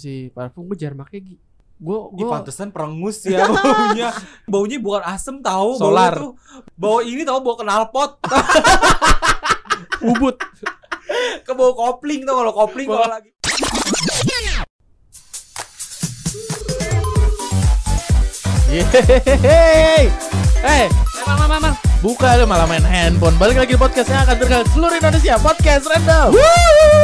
si parfum gue jarang pakai Gi. Gue Ih, gue pantesan perengus ya baunya. baunya bukan asem tahu, Solar. tuh. Bau ini tahu bau knalpot. ubut. Ke bau kopling tau kalau kopling kalau lagi. Yeay. Eh, mang, mang, mang, mang. Buka lu malah main handphone. Balik lagi di podcast yang akan terkenal seluruh Indonesia. Podcast Random.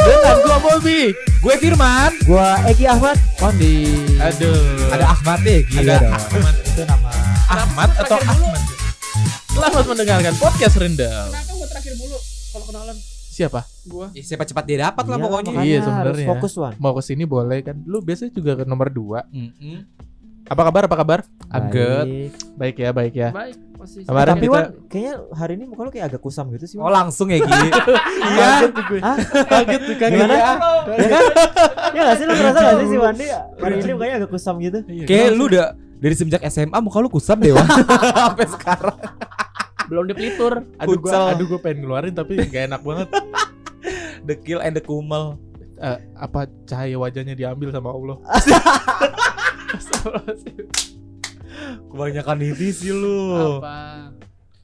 Dengan gua Bobby. Gue Firman. Gua Egi Ahmad. Kondi. Aduh. Ada Ahmad deh, Ada gila. Ahmad. Itu nama Ahmad atau Ahmad? Selamat mendengarkan podcast Random. Kenapa gue terakhir mulu kalau kenalan? Siapa? Gue. Ya, cepat-cepat dia dapat lah Iya, pokoknya. makanya Iya, sebenarnya. Fokus Wan. Mau ke sini boleh kan? Lu biasanya juga ke nomor 2. Mm-mm. Apa kabar? Apa kabar? I'm good. Baik. Baik ya, baik ya. Baik. Masih. Kemarin Tapi kita- Wan, kayaknya hari ini muka lu kayak agak kusam gitu sih. Oh Wan. langsung ya Gi. Iya. Kaget tuh gue. Hah? Kaget tuh, kaget. Gimana? Ya. Ya kan? Ya gak sih lu merasa gak sih si Wandi hari ini mukanya agak kusam gitu? Iya, Kayak lu sih? udah dari semenjak SMA muka lu kusam deh, Wan. Sampai sekarang. belum dipelitur. Aduh gue, futsal. aduh gue pengen ngeluarin tapi gak enak banget. The kill and the kumel. Eh, apa cahaya wajahnya diambil sama Allah? Kebanyakan itu sih lu. Apa?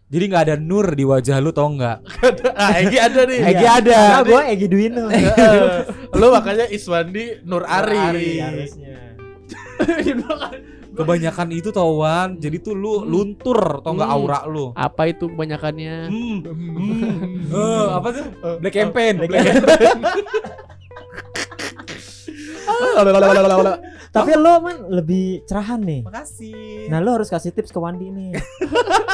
Jadi nggak ada nur di wajah lu tau nggak? ah, Egi ada nih. Egi ada. Nah, gua Egi Duino. Eh, Lu makanya Iswandi Nur Ari. Ari harusnya. Kebanyakan itu tau Wan. Jadi tuh lu luntur tau nggak Hmm. aura lu. Apa itu kebanyakannya? Hmm. Hmm. Eh, apa tuh? Eh, Black campaign. Black campaign. Tapi lo man lebih cerahan nih. Makasih. Nah, lo harus kasih tips ke Wandi nih.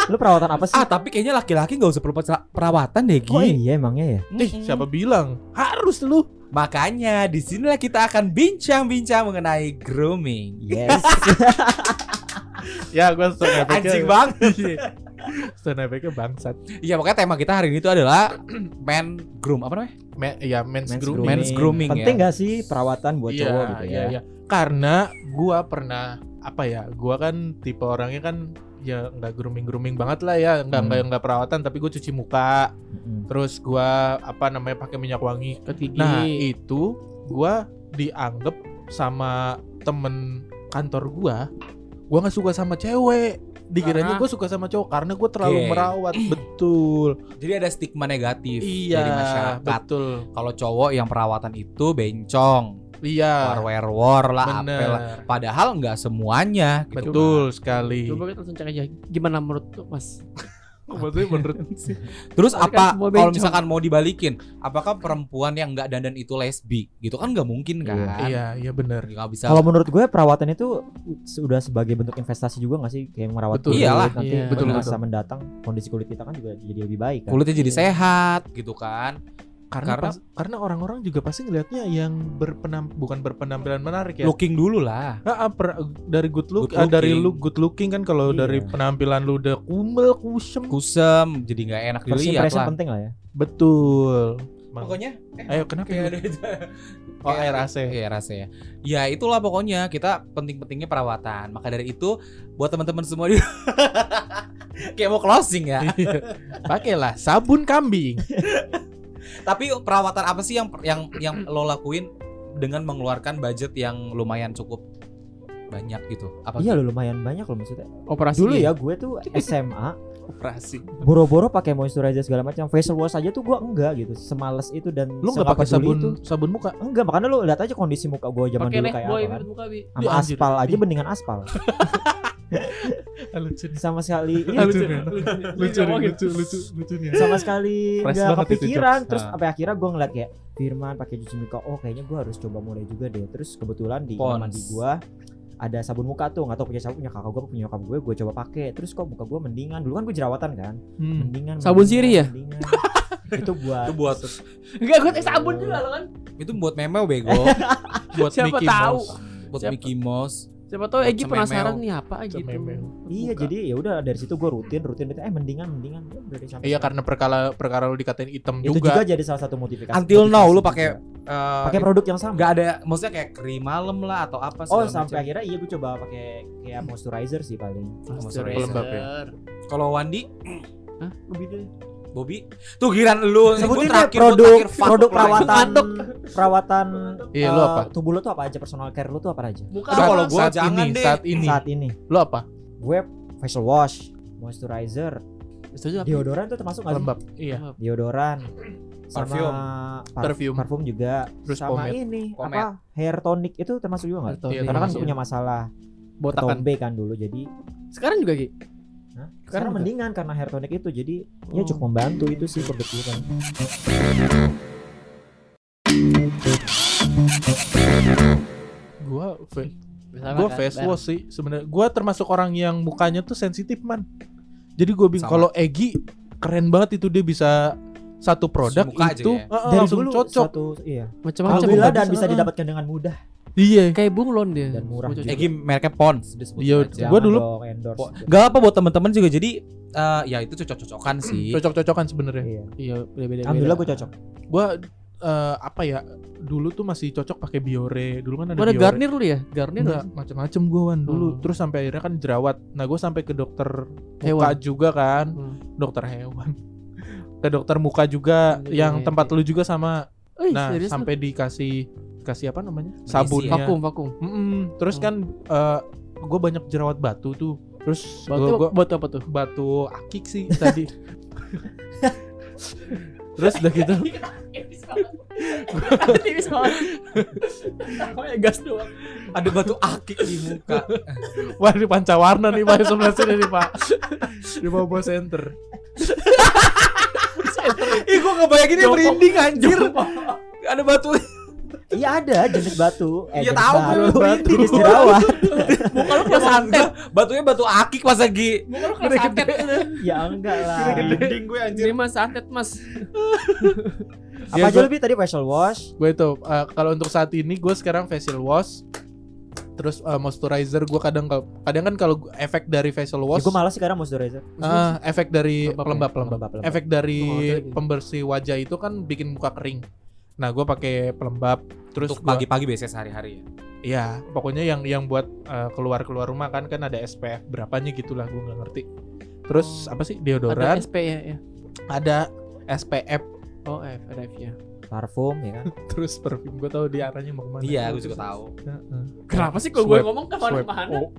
lo perawatan apa sih? ah tapi kayaknya laki-laki nggak usah perlu pera- perawatan deh Gi. Oh iya emangnya ya? Ih, siapa bilang? Harus lu. Makanya di sinilah kita akan bincang-bincang mengenai grooming. Yes. Ya, stone efeknya. Anjing banget. Stone efeknya bangsat. Iya makanya tema kita hari ini tuh adalah man groom apa namanya? Me, ya men's, Men's grooming. Men's grooming Penting ya. gak sih perawatan buat Iya, cowok gitu iya, ya? iya. Karena gua pernah apa ya? Gua kan tipe orangnya kan ya nggak grooming grooming banget lah ya, nggak Hmm. nggak nggak perawatan, tapi gue cuci muka, Mm-mm. terus gua apa namanya pakai minyak wangi. Sikat gigi. Nah itu gua dianggap sama temen kantor gua, gua nggak suka sama cewek. Dikiranya gue suka sama cowok karena gue terlalu Oke. merawat, betul. Jadi ada stigma negatif Iya, dari masyarakat. betul. Kalau cowok yang perawatan itu bencong, Iya, war war lah, bener. apel. Padahal nggak semuanya. Gitu. Betul sekali. Coba kita langsung cek aja. Gimana menurut lu, Mas? Maksudnya menurut sih. Terus apa kalau misalkan mau dibalikin, apakah perempuan yang nggak dandan itu lesbi? Gitu kan nggak mungkin kan? Iya, iya benar. Nggak bisa. Kalau menurut gue perawatan itu sudah sebagai bentuk investasi juga gak sih kayak merawat Betul. kulit Iyalah. nanti Iya. betul Betul, masa mendatang kondisi kulit kita kan juga jadi lebih baik kan. kulitnya jadi Iya. sehat gitu kan? Karena Karena- pas- karena orang-orang juga pasti ngelihatnya yang berpenam bukan berpenampilan menarik ya. Looking dulu lah. Ah, ah, per- dari good look, Good dari looking. look good looking kan kalau Iya. dari penampilan lu udah kumel kusem. Kusem, jadi nggak enak First dilihat lah. penting lah ya. Betul. Mang. Pokoknya, eh, Ayo kenapa? ada Oh, air AC. Iya rasa ya. Ya itulah pokoknya kita penting-pentingnya perawatan. Maka dari itu buat teman-teman semua di kayak mau closing ya. Iya. Pakailah sabun kambing. Tapi perawatan apa sih yang yang yang lo lakuin dengan mengeluarkan budget yang lumayan cukup banyak gitu? Apa? Iya lo lumayan banyak loh maksudnya. Operasi. Dulu ya gue tuh SMA Operasi. boro-boro pakai moisturizer segala macam facial wash aja tuh gue enggak gitu semales itu dan Lu nggak pakai sabun sabun muka? enggak makanya lu lihat aja kondisi muka gue zaman Pakai dulu kayak apa kan. muka sama aspal aja mendingan aspal Lucu sama sekali iya, Lucu. Lucu nih, lucu lucu lucunya. sama sekali Fresh nggak kepikiran terus Ah. sampai akhirnya gue ngeliat kayak Firman pakai cuci muka oh kayaknya gue harus coba mulai juga deh terus kebetulan di kamar Pons. mandi gue ada sabun muka tuh nggak tahu punya sabun punya kakak gue punya nyokap gue gue coba pakai terus kok muka gue mendingan dulu kan gue jerawatan kan Hmm. mendingan Sabun mendingan, sirih ya? mendingan. itu buat Itu buat Enggak, gue sabun juga lo kan. itu buat meme bego, Buat Siapa Mickey tahu? Mouse. Buat Siapa- Mickey Mouse. Siapa tahu Egi penasaran nih apa gitu. Sememeo. iya Buka. jadi ya udah dari situ gue rutin rutin rutin eh mendingan mendingan ya udah deh sampai Iya karena perkara perkara lu dikatain hitam itu juga. juga. jadi salah satu motivasi Until now lu pakai eh, pakai produk yang sama nggak ada maksudnya kayak krim malam lah atau apa Oh sampai macam. akhirnya iya gue coba pakai kayak moisturizer sih paling. Moisturizer. Pelembab ya? Kalau Wandi Hah? Lebih deh. Bobby. Tuh giran lu. Sebutin deh produk produk perawatan perawatan Iya, eh, lu apa? tubuh lu tuh apa aja personal care lu tuh apa aja Bukan kalau gua saat jangan ini, deh. saat ini. saat ini Lu apa? gue facial wash moisturizer Setuju deodoran tuh termasuk nggak sih Lembab. Iya. deodoran Parfum. par- Perfume. parfum juga Terus sama pomade. ini Pomade. apa hair tonic itu termasuk juga nggak. Iya, karena kan termasuk. punya masalah Botakan. tombe kan dulu jadi Sekarang juga Ki. Juga? mendingan karena hair tonic itu jadi ya Oh. cukup membantu itu sih kebetulan Gua fa- Sama gua kan, face wash sih sebenarnya. Gua termasuk orang yang mukanya tuh sensitif man. Jadi gua bingung kalau Egi keren banget itu dia bisa satu produk Muka aja itu ya? eh, dari langsung dulu cocok. satu iya Macam-macam. alhamdulillah bisa, dan bisa eh. didapatkan dengan mudah Iya. Kayak bunglon dia. Dan murah juga. Egi mereknya Pons disebut Iya, aja. Gua dulu- Po- Gak apa buat temen-temen juga jadi eh, ya itu cocok-cocokan sih. Cocok-cocokan sebenarnya. iya Iya, beda-beda. alhamdulillah gue cocok Gua eh, apa ya? Dulu tuh masih cocok pakai Biore. Dulu kan ada Mana Biore. Garnier lu ya? Garnier Enggak, macam-macam gue wan dulu. Oh. Terus sampai akhirnya kan jerawat. Nah, gue sampai ke dokter muka Hewan. juga kan, Hmm. dokter hewan. ke dokter muka juga Iya, yang iya, tempat iya. lu juga sama. Nah, sampai dikasih kasih apa namanya? Magnesia. Sabunnya. vakum, vakum. Mm-mm. Terus Oh. kan gue banyak jerawat batu tuh. Terus Batu, gua, gua batu apa tuh? batu akik sih tadi. Terus udah gitu. Tipis banget. Namanya gas doang. Ada batu akik di muka. Wah, di pancawarna nih Pak sebelah sini nih Pak. Di bawah center. Ih gua ngebayanginnya Joko. merinding anjir. Ada batu. Iya ada jenis batu. Eh, Iya tahu, batu, batu. jenis jerawat. Muka lu kayak santet. Batunya batu akik pas lagi. Muka lu kayak santet. ya enggak lah. Merinding gue Ini mah santet, Mas. apa Ya, aja lebih tadi facial wash. gue itu eh, kalau untuk saat ini gue sekarang facial wash. Terus eh, moisturizer gue kadang kalau- kadang kan kalau efek dari facial ya, wash gue malas sekarang moisturizer. Ah, efek dari Pelembab ya? pelembab pelembab Pelembab, efek dari pembersih wajah itu kan bikin muka kering nah gue pakai pelembab terus Untuk gua- pagi-pagi biasanya sehari-hari ya. Iya, pokoknya yang yang buat eh, keluar keluar rumah kan kan ada SPF berapanya gitulah gue nggak ngerti. Terus apa sih Ada deodoran? SP ya, ya. Ada, SPF, Oh, F, ada F ya. Parfum ya kan terus perfume gue tahu dia arahnya mau ke mana. Iya, gue juga tahu. Heeh. Kenapa sih kalau gue ngomong ke swipe. mana-mana? Oh.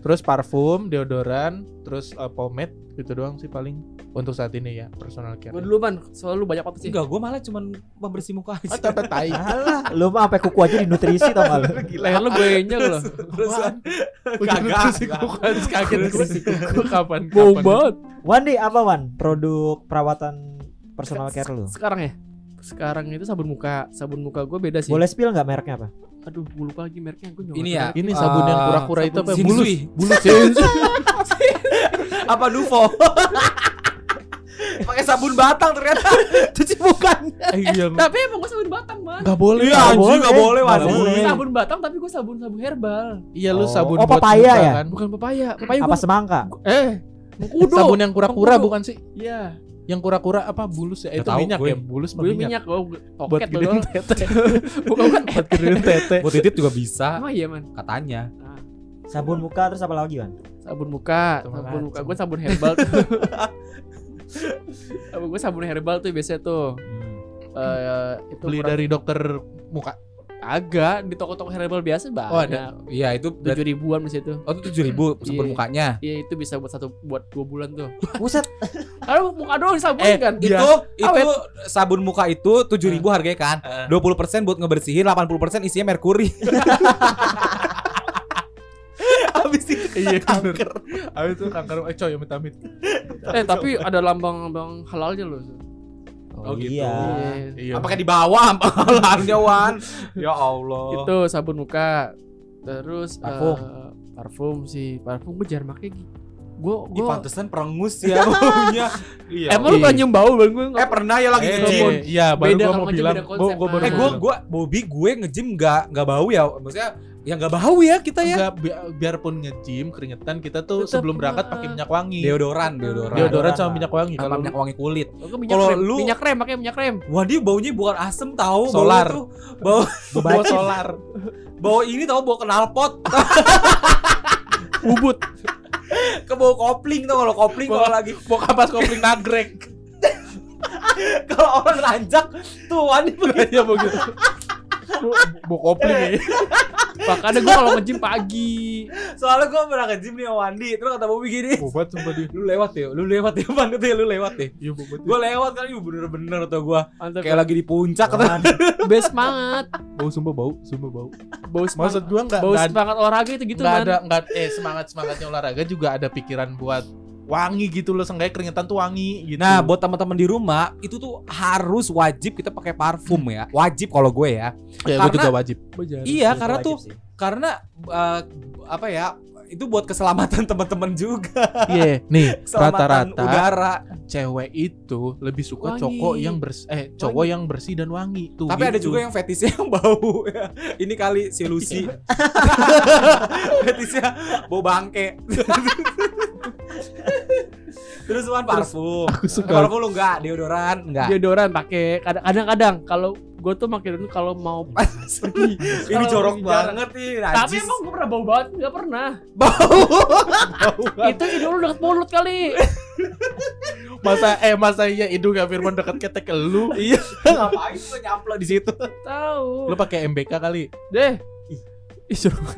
Terus parfum, deodoran, terus eh, pomade gitu doang sih paling untuk saat ini ya personal care. Gue dulu, Man. Soalnya lu banyak apa sih? Enggak, gue malah cuman membersih muka aja. Ah, tapi tai. Alah, lu mah sampai kuku aja dinutrisi tau gak lu Leher lu gue nyek loh. Terusan Kagak bukan kaget gue kapan Bau kapan. banget. Wandi apa Wan produk perawatan personal care lu Sekarang ya? Sekarang itu sabun muka. Sabun muka gue beda sih. boleh spill nggak mereknya apa Aduh, gue lupa lagi mereknya. Gue Ini ya. Ini sabun yang Ah, kura-kura itu apa? sabun Bulus. Shinsui. Bulus. apa Nuvo? Pakai sabun batang ternyata cuci mukanya. Iya. Tapi emang gue sabun batang, Man. Gak boleh. Iya, nggak anjing boleh. nggak boleh, Nggak. Sabun batang tapi gue sabun sabun herbal. Iya lu Oh. sabun Oh, papaya ya? kan? Bukan papaya. Papaya apa semangka eh mengkudu. Sabun yang kura-kura bukan sih? Iya. Yang kura-kura apa bulus ya? Itu minyak gue. ya, bulus minyak. minyak gue Buat gedein tete. Bukan. Buat gedein tete. Buat titit juga bisa Emang iya, Man. katanya. Nah, sabun muka terus apa lagi Wan sabun muka, Macam-macam. sabun muka gue sabun herbal tuh. sabun gue sabun herbal tuh biasanya tuh. Eh itu Beli kurang- dari dokter muka. Agak di toko-toko herbal biasa banyak. Oh, ada. Iya, itu Tujuh ribuan di situ. Oh, itu 7000 sabun Iya. mukanya. Iya itu bisa buat satu buat dua bulan tuh. buset Karena muka doang disabun Eh, kan. Iya. Itu itu Awet. sabun muka itu 7000 harganya kan. 20% buat ngebersihin, 80% isinya merkuri. Habis itu Iya, kanker. Abis itu kanker eh coy amit amit. Eh tapi ada lambang-lambang halalnya loh. Oh, gitu. iya Iya. Apakah di bawah amalannya Wan? Ya Allah. Itu sabun muka. Terus Parfum. eh, parfum sih. Parfum gue jarang pakai. Gue Ih, gue pantesan perengus ya baunya. Iya. Emang lu Iya. pernah nyium bau bang gue Eh pernah ya lagi Eh, nge-gym. Iya, baru gua mau bilang. baru Bang. Eh gua bilang. gua Bobby gue nge-gym enggak enggak bau ya. Maksudnya ya enggak bau ya kita ya. Enggak, bi- biarpun nge-gym keringetan kita tuh Tetep, sebelum berangkat pakai minyak wangi. Deodoran, deodoran. Deodoran sama minyak wangi. Sama Kalau minyak wangi kulit. Minyak Kalau lu- minyak krem pakai minyak krem. Wah, dia baunya bukan asem tahu, Solar. tuh bau bawa solar, bau ini tahu bau knalpot. Bubut. Ke bau kopling tuh kalau kopling kalau lagi mau kapas kopling nagrek. Kalau orang ranjak tuh Wandi begitu. ya begitu mau kopling ya Makanya gue kalau nge-gym pagi. Soalnya gue pernah ke gym nih sama Wandi, terus kata Bobby gini, obat sumpah dia lu lewat ya, lu lewat ya, bang gitu ya, lu lewat ya. iya obat Gue lewat kan, ibu bener-bener tuh gue kayak lagi di puncak kata. Apaan? best banget. bau sumpah bau sumpah bau Bau maksud semangat. gua nggak Bau nggak ada semangat olahraga itu gitu nggak kan. ada nggak eh semangat semangatnya olahraga juga ada pikiran buat wangi gitu loh seenggaknya keringetan tuh wangi gitu Nah, buat teman-teman di rumah itu tuh harus wajib kita pakai parfum ya. Wajib kalau gue ya. ya gue karena- juga wajib Iya, karena wajib tuh sih. Karena eh, apa ya? Itu buat keselamatan teman-teman juga. iya nih Keselamatan rata-rata udara. cewek itu lebih suka Wangi. cowok yang bersih eh cowok yang bersih dan wangi tuh Tapi ada gitu. juga yang fetisnya yang bau. ya. Ini kali si Lucy. fetisnya bau bangke. Terus Wan parfum. aku suka Parfum lu enggak, deodoran enggak. Deodoran pakai kadang- kadang-kadang kalau gue tuh dulu kalau mau pergi. Ini jorok banget nih, Tapi emang gue pernah bau banget? Gak pernah. bau. Itu hidung lu deket mulut kali. masa eh masa iya hidung gak Firman deket ketek ke lu Iya, ngapain lu nyamplok di situ? Tahu. lu pakai MBK kali Deh. Ih, jorok.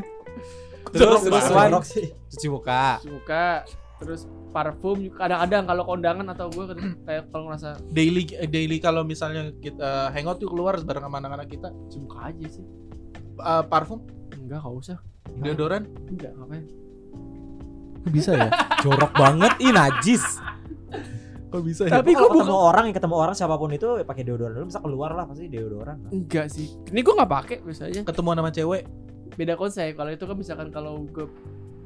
Terus terus Jorok sih. cuci muka. Terus parfum juga kadang-kadang kalau kondangan atau gue kayak kalau ngerasa daily eh, daily kalau misalnya kita hangout tuh keluar bareng sama anak-anak kita suka aja sih. eh, parfum Enggak, gak usah. deodoran Enggak, ngapain? bisa ya Jorok banget, ih najis. kok bisa ya Tapi gue kalau ketemu orang yang ketemu orang siapa pun itu ya pakai deodoran dulu bisa keluar lah pasti deodoran lah. enggak sih. Ini gue nggak pakai biasanya. ketemu sama cewek Beda konsep. Kalau itu kan misalkan kalau gue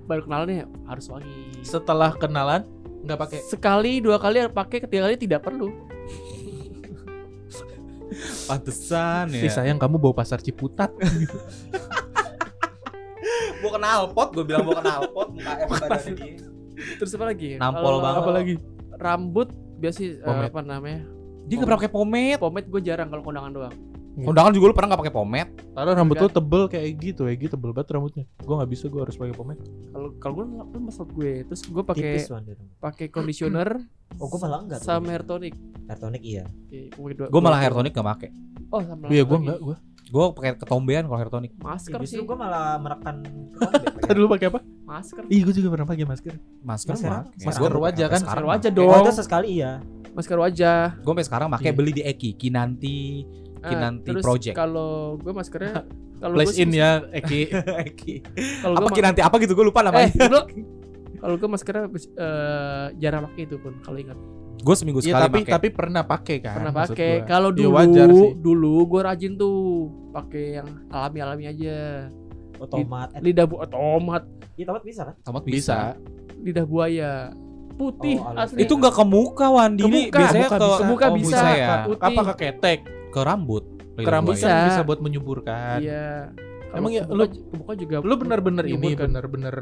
baru kenalan ya harus wangi. setelah kenalan nggak pakai Sekali, dua kali pakai, ketiga kali tidak perlu. Pantesan Ih, sayang kamu bawa pasar Ciputat Gua kenal pot, gua bilang gua kenal pot dia. Terus apa lagi? Nampol banget. apa lagi Rambut biasa sih, Pomade. apa namanya? Dia enggak pernah pakai pomade. Pomade gue jarang kalau kondangan doang. Kondangan juga lu pernah enggak pakai pomade? Karena rambut lu tebel kayak gitu, kayak gitu tebel banget rambutnya. Gua nggak bisa, gua harus pakai pomade. Kalau kalau gue kan maksud gue, terus gue pakai pakai conditioner Oh gue malah enggak tuh. sama hair tonic. Hair tonic iya. Oke, gue dua- Gua malah hair tonic enggak pakai. Oh, sama Iya, gua lagi. enggak, gua. Gua pakai ketombean kalau hair tonic. Masker Ya, sih. gue malah menekan Tadi lu pakai apa? Masker. Ih, gua juga pernah pakai masker. Masker Masker- mah. masker wajah kan? Masker wajah dong. itu sesekali iya. Masker wajah. Gua sampai sekarang pakai Iya. beli di Eki, Kinanti, Kinanti terus Project. Kalau gue maskernya kalau Place gua in sih- ya, Eki. Eki. Kalau Apa gue Kinanti apa gitu gua lupa namanya. eh, kalau gue maskernya eh, jarang pakai itu pun kalau ingat Gua seminggu Iya, sekali tapi pakai. tapi pernah pakai kan? pernah pakai kalau Ya, dulu wajar sih. dulu gue rajin tuh pakai yang alami alami aja tomat. Eh, lidah bu tomat Iya tomat bisa kan? Tomat bisa. bisa. lidah buaya putih Oh, asli Itu enggak ke muka Wandi. Ke muka, biasanya muka ke bisa. Ke muka oh, bisa. ya. Putih. Apa ke ketek? Ke rambut. Ke rambut Bisa. kan bisa buat menyuburkan. iya Emang ya, lu- kebuka juga Lu bener-bener ini menyuburkan. bener-bener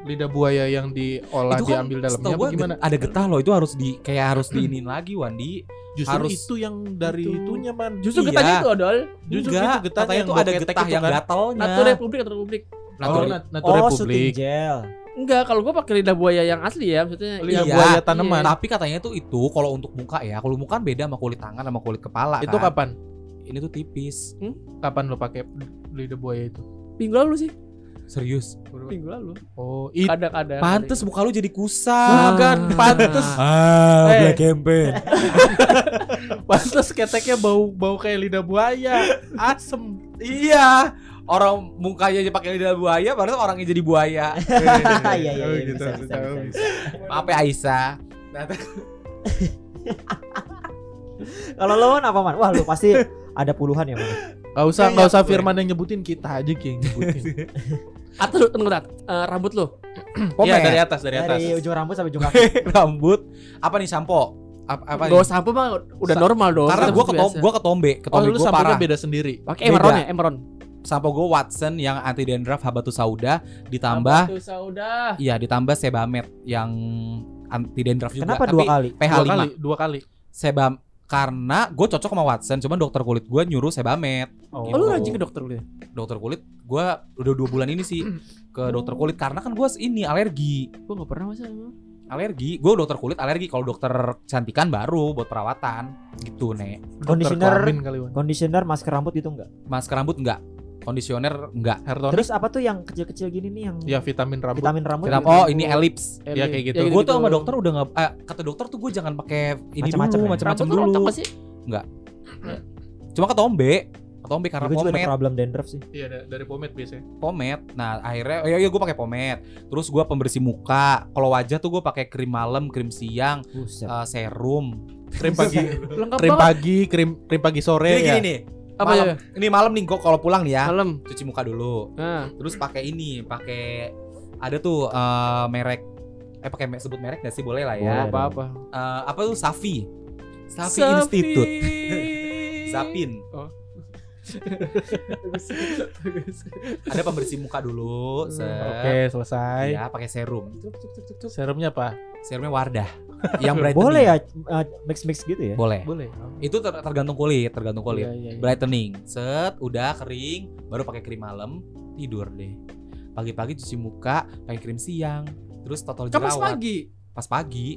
lidah buaya yang diolah Itu kan diambil dalamnya apa gimana? Ada getah loh, itu harus di kayak harus diinin lagi Wandi. Justru harus- itu yang dari Itu. itunya man. justru Iya. getahnya itu adol Justru Enggak, itu getahnya yang itu ada getah itu yang kan? gatalnya. Natu Republik Natu Republik Natu Oh, Natu oh shooting Republik. gel. Enggak kalau gue pakai lidah buaya yang asli ya maksudnya Lidah Iya. buaya tanaman. Tapi katanya tuh itu kalau untuk muka ya, kalau muka kan beda sama kulit tangan sama kulit kepala Itu kan. kapan? Ini tuh tipis. Kapan lo pakai lidah buaya itu? minggu lalu sih Serius. minggu lalu Oh, itu kadang-kadang Pantes muka lu jadi kusam. Bukan, pantes. Ah, Eh. black campaign. pantas keteknya bau bau kayak lidah buaya. Asem. iya. Orang mukanya aja pakai lidah buaya, baru orangnya jadi buaya. Iya iya Oh, iya gitu, bisa bisa tahu. bisa. bisa. Maaf ya Aisyah. Kalau lo Man, apa man? Wah lu pasti ada puluhan ya man. Gak usah, gak usah gue. Firman yang nyebutin kita aja yang nyebutin. atau tunggu Eh, rambut lu Iya dari atas, dari atas. Dari ujung rambut sampai ujung kaki. Rambut. Apa nih sampo? Apa, apa Gak usah sampo mah udah Sa- normal dong Karena ketom gua ketombe, Oh, ketombe lu gua samponya parah. beda sendiri. pakai emeron ya emeron Sampo gua Watson yang anti dandruff habatus sauda ditambah Tambah tuh sauda iya ditambah sebamed yang anti dandruff juga. Kenapa Tapi dua kali? pH Dua 5. kali, dua kali. Sebam karena gue cocok sama Watson, cuman dokter kulit gue nyuruh sebamed. oh, Gitu. lu rajin ke dokter ya Dokter kulit gue udah dua bulan ini sih ke dokter kulit karena kan gue ini alergi. gue gak pernah masa alergi. Gue dokter kulit alergi. Kalau dokter kecantikan baru buat perawatan gitu nek. Conditioner- kali. Conditioner, masker rambut itu enggak. Masker rambut enggak, kondisioner enggak. Hair tonic Terus apa tuh yang kecil-kecil gini nih yang ya vitamin rambut. vitamin rambut? Kenapa? gitu? Oh ini elips. Ya, kayak gitu. gue tuh sama dokter udah nggak eh, kata dokter tuh gue jangan pakai ini Macam-macam dulu ya? macam-macam Rambut lu dulu nggak sih? cuma ketombe ketombe karena Gue juga ada pomade problem dandruff sih. Iya da- dari pomade biasanya. pomade nah akhirnya oh, iya iya gue pakai pomade terus gue pembersih muka kalau wajah tuh gue pakai krim malam krim siang Buset. eh, serum Krim pagi, krim pagi, krim krim pagi sore Jadi ya. gini nih Apa malam, ya? ini malam nih gue kalau pulang nih ya Malam. cuci muka dulu Nah, terus pakai ini pakai ada tuh eh, merek eh pakai sebut merek gak sih boleh lah ya Boleh. apa apa. Eh, apa tuh Safi Safi Institute Zapin ada pembersih muka dulu set. Oke, selesai. ya pakai serum. Serumnya apa? serumnya Wardah yang brightening Boleh ya uh, mix-mix gitu ya? boleh Boleh. itu ter- tergantung kulit tergantung kulit Iya, iya, iya. brightening set udah kering baru pakai krim malam tidur deh pagi-pagi cuci muka pakai krim siang terus total Kamu pas jerawat pagi. pas pagi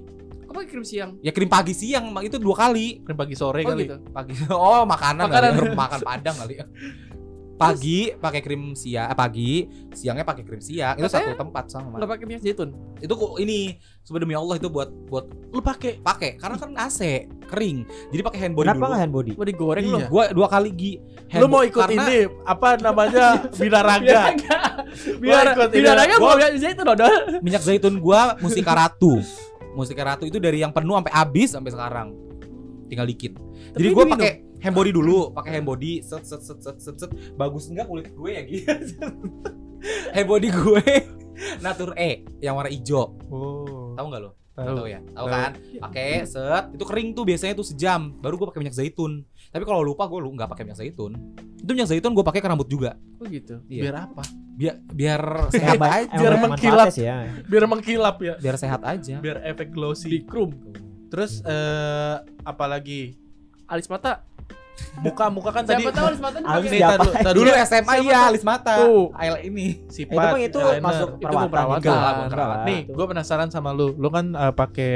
Kamu pakai krim siang. ya krim pagi siang emang itu dua kali Krim pagi sore Oh kali. gitu. pagi oh makanan, Makanan. kali ya. makan padang kali ya pagi pakai krim siang eh, pagi siangnya pakai krim siang itu Katanya- satu tempat sama Lo pakai minyak zaitun. itu kok ini sebenarnya demi Allah itu buat buat Lu pakai pakai karena kan AC kering jadi pakai hand body Kenapa dulu nggak hand body? Mau digoreng Iya. lo. gua dua kali gi Lu mau ikut karena- ini apa namanya binaraga? Biar ikut ini. biar Gua- mau minyak zaitun odol. minyak zaitun gua Mustika Ratu Mustika Ratu itu dari yang penuh sampai habis sampai sekarang tinggal dikit jadi Tapi gua diminum. pakai hand body dulu pakai hand body set set set set set, set. bagus enggak kulit gue ya gitu hand body gue Natur E yang warna hijau Oh. tahu nggak lo Tahu. ya tahu kan pakai set itu kering tuh biasanya tuh sejam baru gue pakai minyak zaitun tapi kalau lupa gue lu nggak pakai minyak zaitun itu minyak zaitun gue pakai ke rambut juga Oh gitu. Iya. Biar apa? biar biar sehat aja Biar mengkilap. ya. Biar mengkilap ya. biar sehat aja Biar efek glossy. Di krum. Terus eh apalagi Alis mata. Muka muka kan tadi Siapa tahu alis mata Alis siapa? tadu- dulu SMA iya tahu? alis mata Tuh. Ail ini sifat itu itu eyeliner. masuk Itu perawatan. Enggak, Enggak perawatan. lah. Nih, gue penasaran sama lu. Lu kan eh, pakai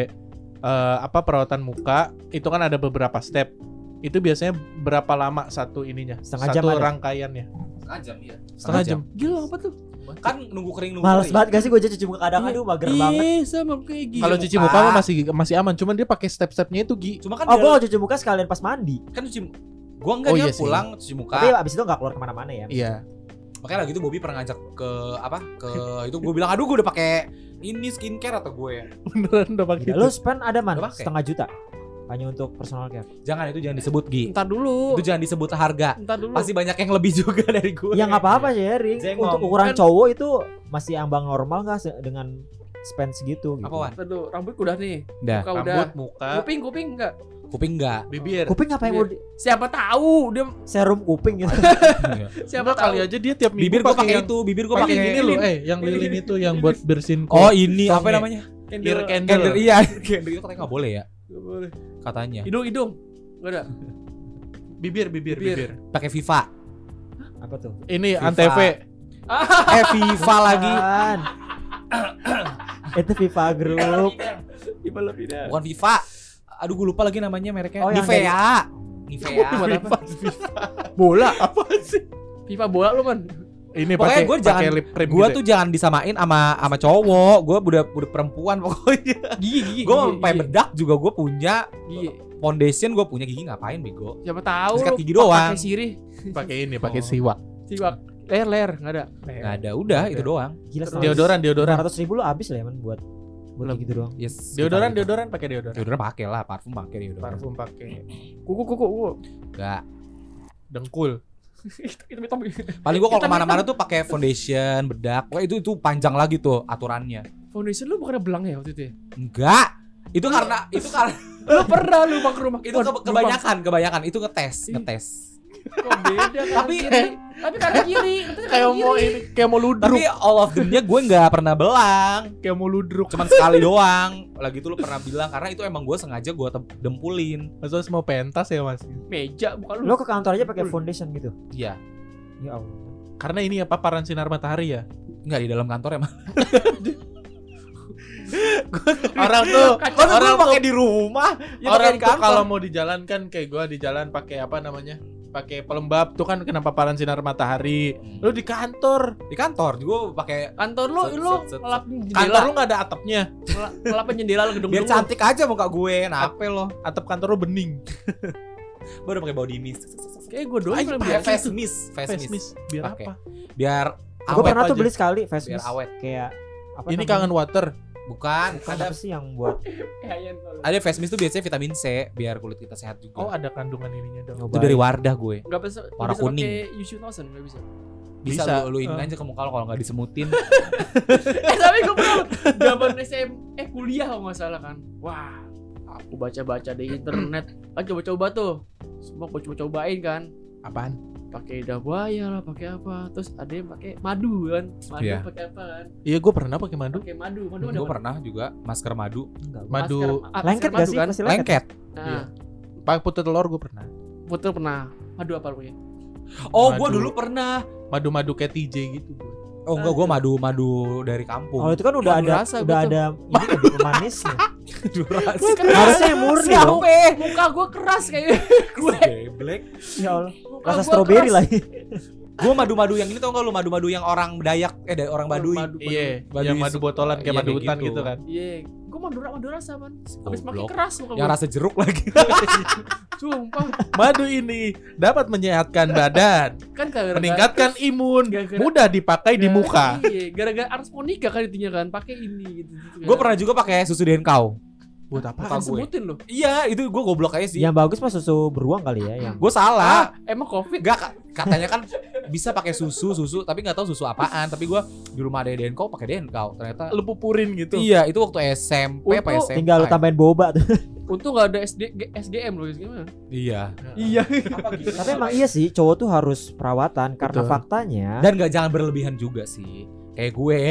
eh, apa perawatan muka? Itu kan ada beberapa step. Itu biasanya berapa lama satu ininya? Setengah satu jam ada. rangkaiannya. setengah jam iya Setengah jam. Gila apa tuh? Kan nunggu kering nunggu Males kering banget gak sih gue cuci muka kadang aduh mager banget. Iya sama kayak gini. Kalau cuci muka. mah masih masih aman, cuman dia pakai step-stepnya itu Gi. cuma kan Oh, gue cuci muka sekalian pas mandi. kan cuci gua enggak Oh, dia iya pulang cuci muka Tapi abis itu gak keluar ke mana-mana ya. Iya. makanya lagi itu Bobby pernah ngajak ke apa ke itu gue bilang aduh gue udah pakai ini skincare atau gue ya Beneran udah pakai. Lu spend ada man Udah pakai. setengah juta hanya untuk personal care. jangan itu jangan disebut Gi Entar dulu. itu jangan disebut harga Entar dulu. pasti banyak yang lebih juga dari gue Ya nggak apa-apa sharing. Zengong. Untuk ukuran Kan- cowok itu masih ambang normal nggak dengan spend segitu? Gitu. apa wan Entar dulu. Rambut udah nih. Udah. Muka udah. Rambut, muka, Kuping kuping enggak? kuping enggak bibir. Kuping apa yang mau Siapa tahu dia serum kuping gitu? siapa Enggak tahu. kali aja dia tiap minggu bibir gue pakai itu bibir gue pakai ini loh, lilin. eh yang lilin itu yang buat bersihin oh kok. ini apa namanya Candle. candle. Candle iya candle itu katanya nggak boleh ya Nggak boleh. katanya Hidung hidung. Enggak ada. Bibir, bibir, Bibir. bibir. pakai Viva apa tuh? Ini Viva. Antv. eh Viva lagi itu Viva Group. Iba lebih dah. bukan Viva aduh gue lupa lagi namanya mereknya Oh, yang Nivea Nivea Apa? Bola. Apa sih? FIFA bola lu kan. Ini Pokoknya pakai jangan- gue gitu tuh jangan disamain sama sama cowok gue udah udah perempuan pokoknya Gigi gigi. gue sampai bedak juga gue punya Gigi. foundation gue punya gigi ngapain bego Siapa tahu Sikat lu gigi doang. Pakai sirih. ya. Pakai ini, pakai Oh. siwak. Siwak. Leher leher enggak ada. nggak ada udah itu doang Gila Deodoran, deodoran. ratus ribu lo habis lah ya man buat buat gitu doang. yes Deodoran, deodoran pakai deodoran. deodoran pakai lah parfum pakai deodoran Parfum pakai Kuku kuku kuku. Enggak. dengkul. Itu hitam. paling gue kalau Hitam, ke mana-mana tuh pakai foundation bedak Wah itu itu panjang lagi tuh aturannya Foundation lu bukan belang ya waktu itu ya? enggak itu karena itu karena Lu pernah lu ke rumah itu ke- kebanyakan kebanyakan itu ngetes ngetes Kok beda kan? Tapi- kiri. tapi kanan kiri. Kayak mau ini, kayak mau ludruk, tapi all of them-nya gue nggak pernah belang kayak mau ludruk. cuman sekali doang lagi itu lu pernah bilang karena itu emang gue sengaja gue dempulin Masa mau pentas ya, Mas? meja bukan lu. Lo ke kantor aja pakai foundation gitu. iya Ya Allah. Karena ini ya paparan sinar matahari ya. nggak di dalam kantor emang orang tuh Kacau. Orang gue pakai di rumah? Ya orang tuh kalau mau dijalankan kayak gua di jalan pakai apa namanya pakai pelembab tuh kan kena paparan sinar matahari lu di kantor di kantor juga pakai Kantor lu, Set, lu set, ngelapin kantor jendela, lu nggak ada atapnya ngela- ngelapin jendela lu gedung biar gedung lu. cantik aja muka gue. Kenapa lo? atap kantor lu bening Gue udah pakai body mist. Kayak gue doang yang pakai biasa. Face mist, face face mist. biar Pakai. apa Biar Gue pernah tuh beli sekali face Biar mist awet. kayak apa ini namanya? kangen water Bukan, Bukan ada apa sih yang buat tolong. ada face mist tuh biasanya vitamin C biar kulit kita sehat juga. oh ada kandungan ininya dong itu dari Wardah gue. Nggak bisa, Warna bisa kuning. Yusu bisa. Bisa, Bisa. lu, lu ini Eh. aja ke muka lo kalau nggak disemutin. eh tapi gue pernah zaman SM eh kuliah kalau nggak salah kan wah aku baca-baca di internet kan coba-coba tuh semua gue coba-cobain kan apaan pakai lidah buaya lah pakai apa terus ada yang pakai madu kan madu Iya. pakai apa kan iya gue pernah pakai madu pakai madu madu ada gue pernah juga masker madu. enggak. madu Masker- ah, masker Lengket gak madu sih? kan lengket. Lengket. nah pakai putih telur gue pernah betul pernah madu apa lu ya Oh, Madu. gue dulu pernah. madu-madu kayak TJ gitu gue Oh enggak, gue madu madu dari kampung. Oh itu kan udah Madu ada rasa udah gua tuh. ada ini kan pemanisnya. Duras. Harusnya murni dong. Siapa? muka gue keras kayak gue Geblek. Ya Allah. Rasa stroberi keras. lagi. Gue madu-madu yang ini tau gak lu madu-madu yang orang Dayak eh dari orang Baduy. Madu- madu- iya Madu yang isu- madu botolan kayak Iya, madu hutan gitu. gitu kan iya gue madu madu rasa man habis makin keras muka Yang gue rasa jeruk lagi. sumpah madu ini dapat menyehatkan badan kan gara-gara meningkatkan imun Gara-gara- mudah dipakai di muka Iya, gara-gara Ars Monica kan intinya kan, pakai ini gitu. gitu gue pernah juga pakai susu denkau. Buat apa kan gue. sebutin loh. Iya, itu gue goblok aja sih. Yang bagus mah susu beruang kali ya yang. Gue salah. Ah, emang Covid? Enggak, ka- katanya kan bisa pakai susu, susu, tapi nggak tahu susu apaan. Tapi gue di rumah ada denkau pakai denkau. Ternyata lu pupurin gitu Iya, itu waktu SMP apa Untuk- SMP. Tinggal lu tambahin boba tuh. Untung gak ada SD, SGM loh, gimana? Iya. Iya. Tapi emang iya sih cowok tuh harus perawatan karena Betul. faktanya Dan nggak jangan berlebihan juga sih. Kayak gue,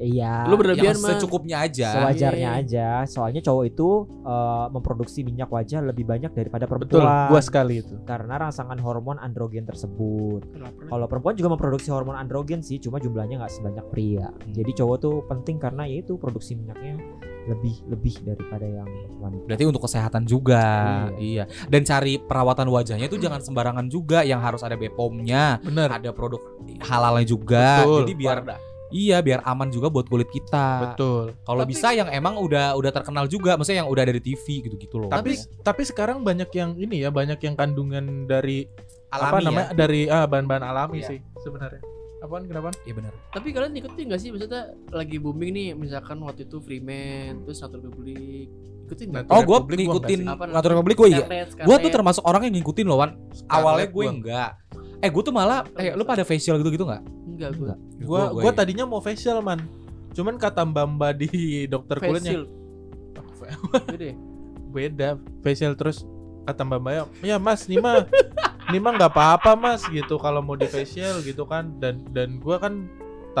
iya Lu berlebihan yang mah. secukupnya aja. sewajarnya Iya. aja. Soalnya cowok itu eh, memproduksi minyak wajah lebih banyak daripada betul perempuan. gua sekali itu karena rangsangan hormon androgen tersebut. Kalau perempuan juga memproduksi hormon androgen sih, cuma jumlahnya nggak sebanyak pria. Jadi cowok tuh penting karena ya itu produksi minyaknya lebih lebih daripada yang wanita. Berarti untuk kesehatan juga. Iya. Dan cari perawatan wajahnya itu jangan sembarangan juga yang harus ada BPOM-nya, bener ada produk halalnya juga. Betul. Jadi biar iya biar aman juga buat kulit kita. betul Kalau bisa yang emang udah udah terkenal juga, maksudnya yang udah dari TV gitu-gitu loh. tapi tapi sekarang banyak yang ini ya banyak yang kandungan dari apa alami namanya ya. dari ah, bahan-bahan alami Iya. sih sebenarnya apaan kenapa Iya benar. Tapi kalian ikutin gak sih maksudnya lagi booming nih misalkan waktu itu Freeman terus Satu Republik ikutin nggak? Oh, gue ngikutin ngatur Republik gue iya. Gue tuh termasuk orang yang ngikutin loh, Wan. Awalnya gue gua- enggak. Eh, gue tuh malah eh lu pada facial gitu-gitu enggak? Enggak. Gue. gua Gua- gua gua- tadinya mau facial man. Cuman kata mbak mbak di dokter kulitnya Facial. Gede. beda facial terus. Kata mbak mbak ya mas nih mah nih mah nggak apa-apa mas gitu. Kalau mau di facial gitu kan. Dan dan gua kan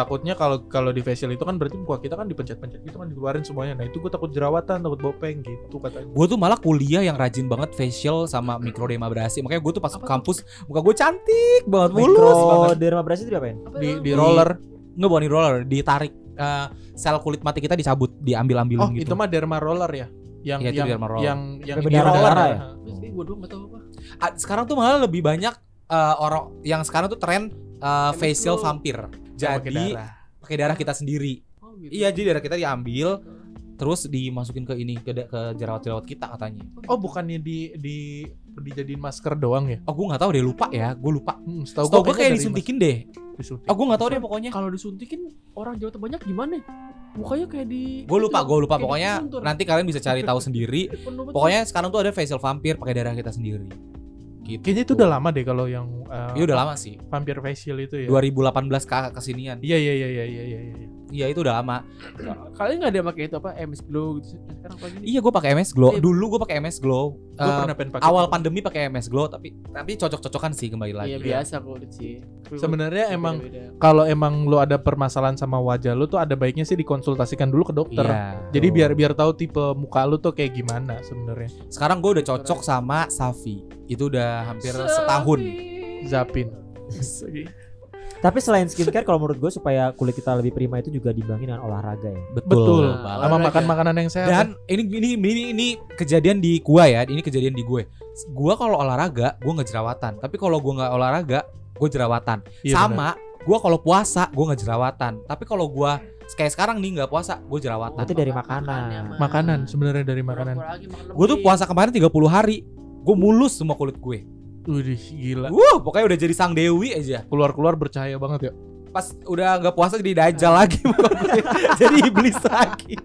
takutnya kalau kalau di facial itu kan berarti muka kita kan dipencet-pencet gitu kan dikeluarin semuanya nah itu gue takut jerawatan takut bopeng gitu katanya Gue tuh malah kuliah yang rajin banget facial sama mikrodermabrasi. Makanya gue tuh pas Apa kampus muka gue cantik banget mulus banget. Mikrodermabrasi itu diapain? Apa di di roller Nggak bukan di roller, ditarik eh, sel kulit mati kita dicabut, diambil-ambilin oh gitu. itu mah derma roller ya yang itu yang derma roller. yang yang berdarah-darah roller ya? Gue doang gak tau apa. Ah, sekarang tuh malah lebih banyak eh, orang yang sekarang tuh tren eh, MS facial Glow. Yang pakai Jadi darah. pakai darah kita sendiri. Oh, gitu. Iya, jadi darah kita diambil terus dimasukin ke ini ke, ke jerawat-jerawat kita katanya. oh bukannya di di dijadiin masker doang ya Oh, gue nggak tahu deh, lupa ya. Gue lupa. hmm, setahu Setahu gue kayak disuntikin deh. mas- disuntik. Oh, gue nggak tahu deh pokoknya. Kalau disuntikin orang Jawa banyak gimana? Mukanya kayak di Gue lupa, gue lupa. Pokoknya nanti kalian bisa cari tahu sendiri. Pokoknya sekarang tuh ada facial vampir pakai darah kita sendiri. Gitu. kayaknya itu udah lama deh kalau yang uh, Iya udah lama sih. vampir facial itu ya 2018 ke kesinian. iya iya iya iya iya iya iya. Iya itu udah lama. kalian nggak ada yang pakai itu apa MS Glow gitu. Sekarang apa gini? Iya gue pakai MS Glow. Iya. Dulu gue pakai MS Glow. gue Eh, pernah pengen pakai awal itu. pandemi pakai MS Glow tapi tapi cocok-cocokan sih kembali lagi. Iya biasa kulit sih. sebenarnya emang kalau emang lu ada permasalahan sama wajah lu tuh ada baiknya sih dikonsultasikan dulu ke dokter Iya. jadi biar biar tahu tipe muka lu tuh kayak gimana sebenarnya Sekarang gue udah cocok sama Safi. Itu udah hampir Safi. setahun. Zapin Tapi selain skincare kalau menurut gue supaya kulit kita lebih prima itu juga diimbangi dengan olahraga ya. Betul. Nah, Sama olahraga. makan makanan yang sehat. Dan ini ini ini ini kejadian di gua ya, ini kejadian di gue. Gua kalau olahraga, gua nggak jerawatan. Tapi kalau gua nggak olahraga, gua jerawatan. Iya, Sama, gua kalau puasa, gua nggak jerawatan. Tapi kalau gua kayak sekarang nih nggak puasa, gua jerawatan. Nanti dari makanan. Makannya, bener. Makanan sebenarnya dari makanan. Gue tuh puasa kemarin 30 hari. Gue mulus semua kulit gue. Widih, gila. Wuh, pokoknya udah jadi sang dewi aja. Keluar-keluar bercahaya banget ya. Pas udah nggak puasa jadi dajal lagi jadi iblis lagi.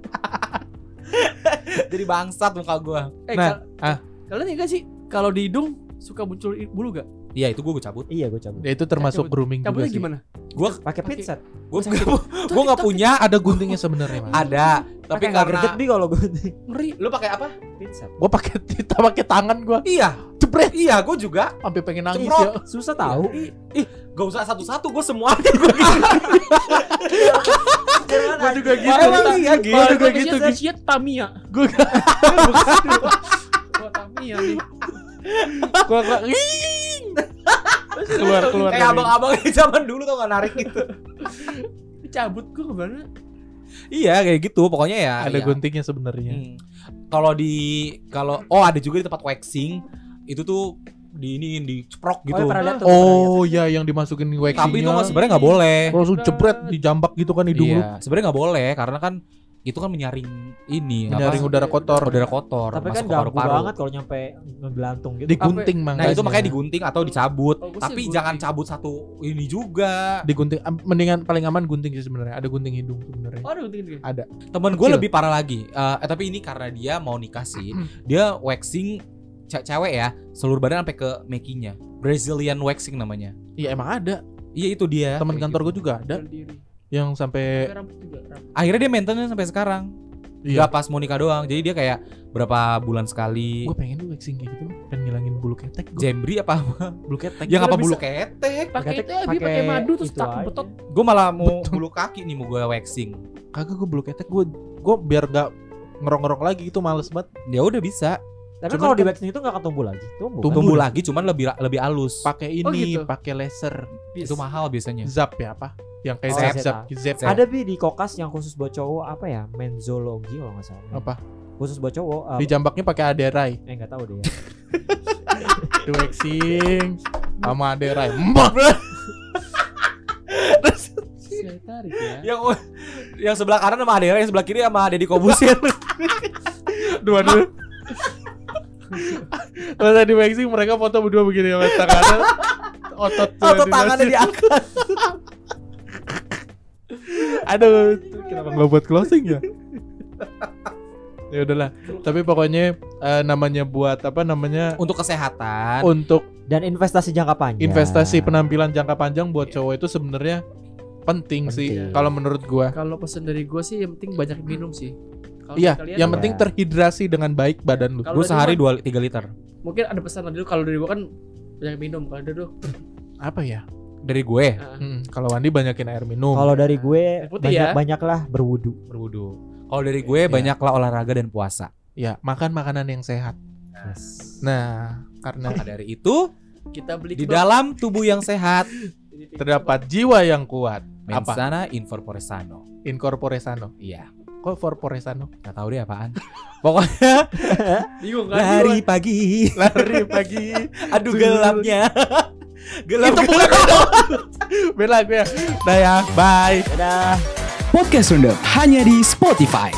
jadi bangsat muka gue. Eh, Nah, kal- ah. Kalian ya gak sih kalau di hidung suka muncul bulu gak? Iya itu gue gue cabut. Iya gue cabut. Ya itu termasuk cabut. grooming juga Cabutnya sih. gimana? Gue Pakai pinset. gue gue nggak punya. Ada guntingnya sebenarnya, Mas. Ada. Tapi karena nih kalau gue Ngeri. lu pakai apa? pinset. Gua pakai kita pakai tangan gua. Iya, Jebret. iya gue juga. Sampai pengen nangis ya. Susah tahu. Gak usah satu-satu, gue semuanya gue Gua juga gitu. Emang iya gitu. Gua juga Kalau gitu. saya siat Tamiya. Gua Gua Tamiya nih. gua gua Ing. keluar keluar Kayak dari- abang-abang zaman dulu tau gak narik gitu. Cabut gua ke mana? Iya kayak gitu, pokoknya ya. ada ya. guntingnya sebenarnya. Hmm. Kalau di kalau oh ada juga di tempat waxing itu tuh di ini di ceprok gitu. Oh, ya, pernah lihat tuh. pernah lihat. Oh ya yang dimasukin waxingnya. Tapi itu sebenarnya nggak boleh. Kalau langsung jebret dijambak gitu kan hidung lu. Iya, sebenarnya nggak boleh karena kan itu kan menyaring ini Menyaring apa? udara kotor. udara kotor Tapi masuk kan ganggu paru-paru. banget kalau nyampe ngebelantung gitu. Digunting Nah makanya. itu makanya digunting atau dicabut. Oh, Tapi gunting. jangan cabut satu ini juga. digunting mendingan paling aman gunting sih sebenarnya. Ada gunting hidung sebenarnya. Oh, ada gunting dia. Temen gue lebih parah lagi. Eh, eh, tapi ini karena dia mau nikah sih. dia waxing ce- cewek ya, seluruh badan sampai ke mekinya. Brazilian waxing namanya. Iya emang ada. Iya itu dia. Teman kantor gitu. gue juga ada Jual diri. Yang sampai Pakai rambut juga, rambut. Akhirnya dia maintenance sampai sekarang. iya. Gak pas mau nikah doang. Jadi dia kayak berapa bulan sekali. Gue pengen tuh waxing kayak gitu. Pengen ngilangin bulu ketek gua. Jembri apa apa? Bulu ketek. Ya Kalau ngapa bulu ketek? Pakai itu ya, pakai madu terus tak betot. Gue malah mau bulu kaki nih mau gue waxing. Kagak gue bulu ketek gue gue biar gak ngerong-ngerong lagi itu males banget. Ya udah bisa. Tapi Cuman kalau di kan- waxing itu nggak akan tumbuh lagi. Tumbuh. Tumbuh. kan? Tumbuh lagi cuman lebih lebih halus. Pakai Oh, ini, gitu. pakai laser. Itu mahal biasanya. Zap ya apa? Yang kayak Oh, zap zap. zap zap. Zap. Ada bi di kokas yang khusus buat cowok apa ya? Menzologi kalau nggak salah. Apa? Khusus buat cowok. eh, Di jambaknya pakai aderai. eh nggak tahu deh ya. Di waxing sama aderai. Mbak. Tarik ya. Yang yang sebelah kanan sama Adera, yang sebelah kiri sama Deddy Kobusir. Dua-dua. Kalau tadi waxing mereka foto berdua begini ya tangannya otot Atau tangannya diangkat. Aduh, kenapa nggak buat closing ya? ya udahlah. Tapi pokoknya eh, namanya buat apa namanya Untuk kesehatan. untuk Dan investasi jangka panjang. investasi penampilan jangka panjang buat cowok itu sebenarnya penting, sih Penting. kalau menurut gua. Kalau pesan dari gua sih yang penting banyak minum sih. Kalau Iya, kalian- yang Iya. penting terhidrasi dengan baik badan lu. Gue dari sehari 2 3 liter. mungkin ada pesan dulu kalau dari gua kan banyak minum kalau dari lu Apa ya? Dari gue ah, Hmm, kalau Wandi banyakin air minum. Kalau dari gue banyak ya. banyaklah berwudu. berwudu. Kalau dari gue Iya. banyaklah olahraga dan puasa. Ya, makan makanan yang sehat. Yes. Nah, karena Maka dari itu kita beli di dalam tubuh yang sehat terdapat jiwa yang kuat. Apa? mensana incorpore sano. Incorpore sano. Iya. Kok corpore sano? Gak tahu deh apaan. Pokoknya bingung kan lari pagi. Lari pagi. Aduh gelapnya. Gelap. Itu bukan Bela gue ya. Dah ya, bye. Dadah. Podcast Roundup hanya di Spotify.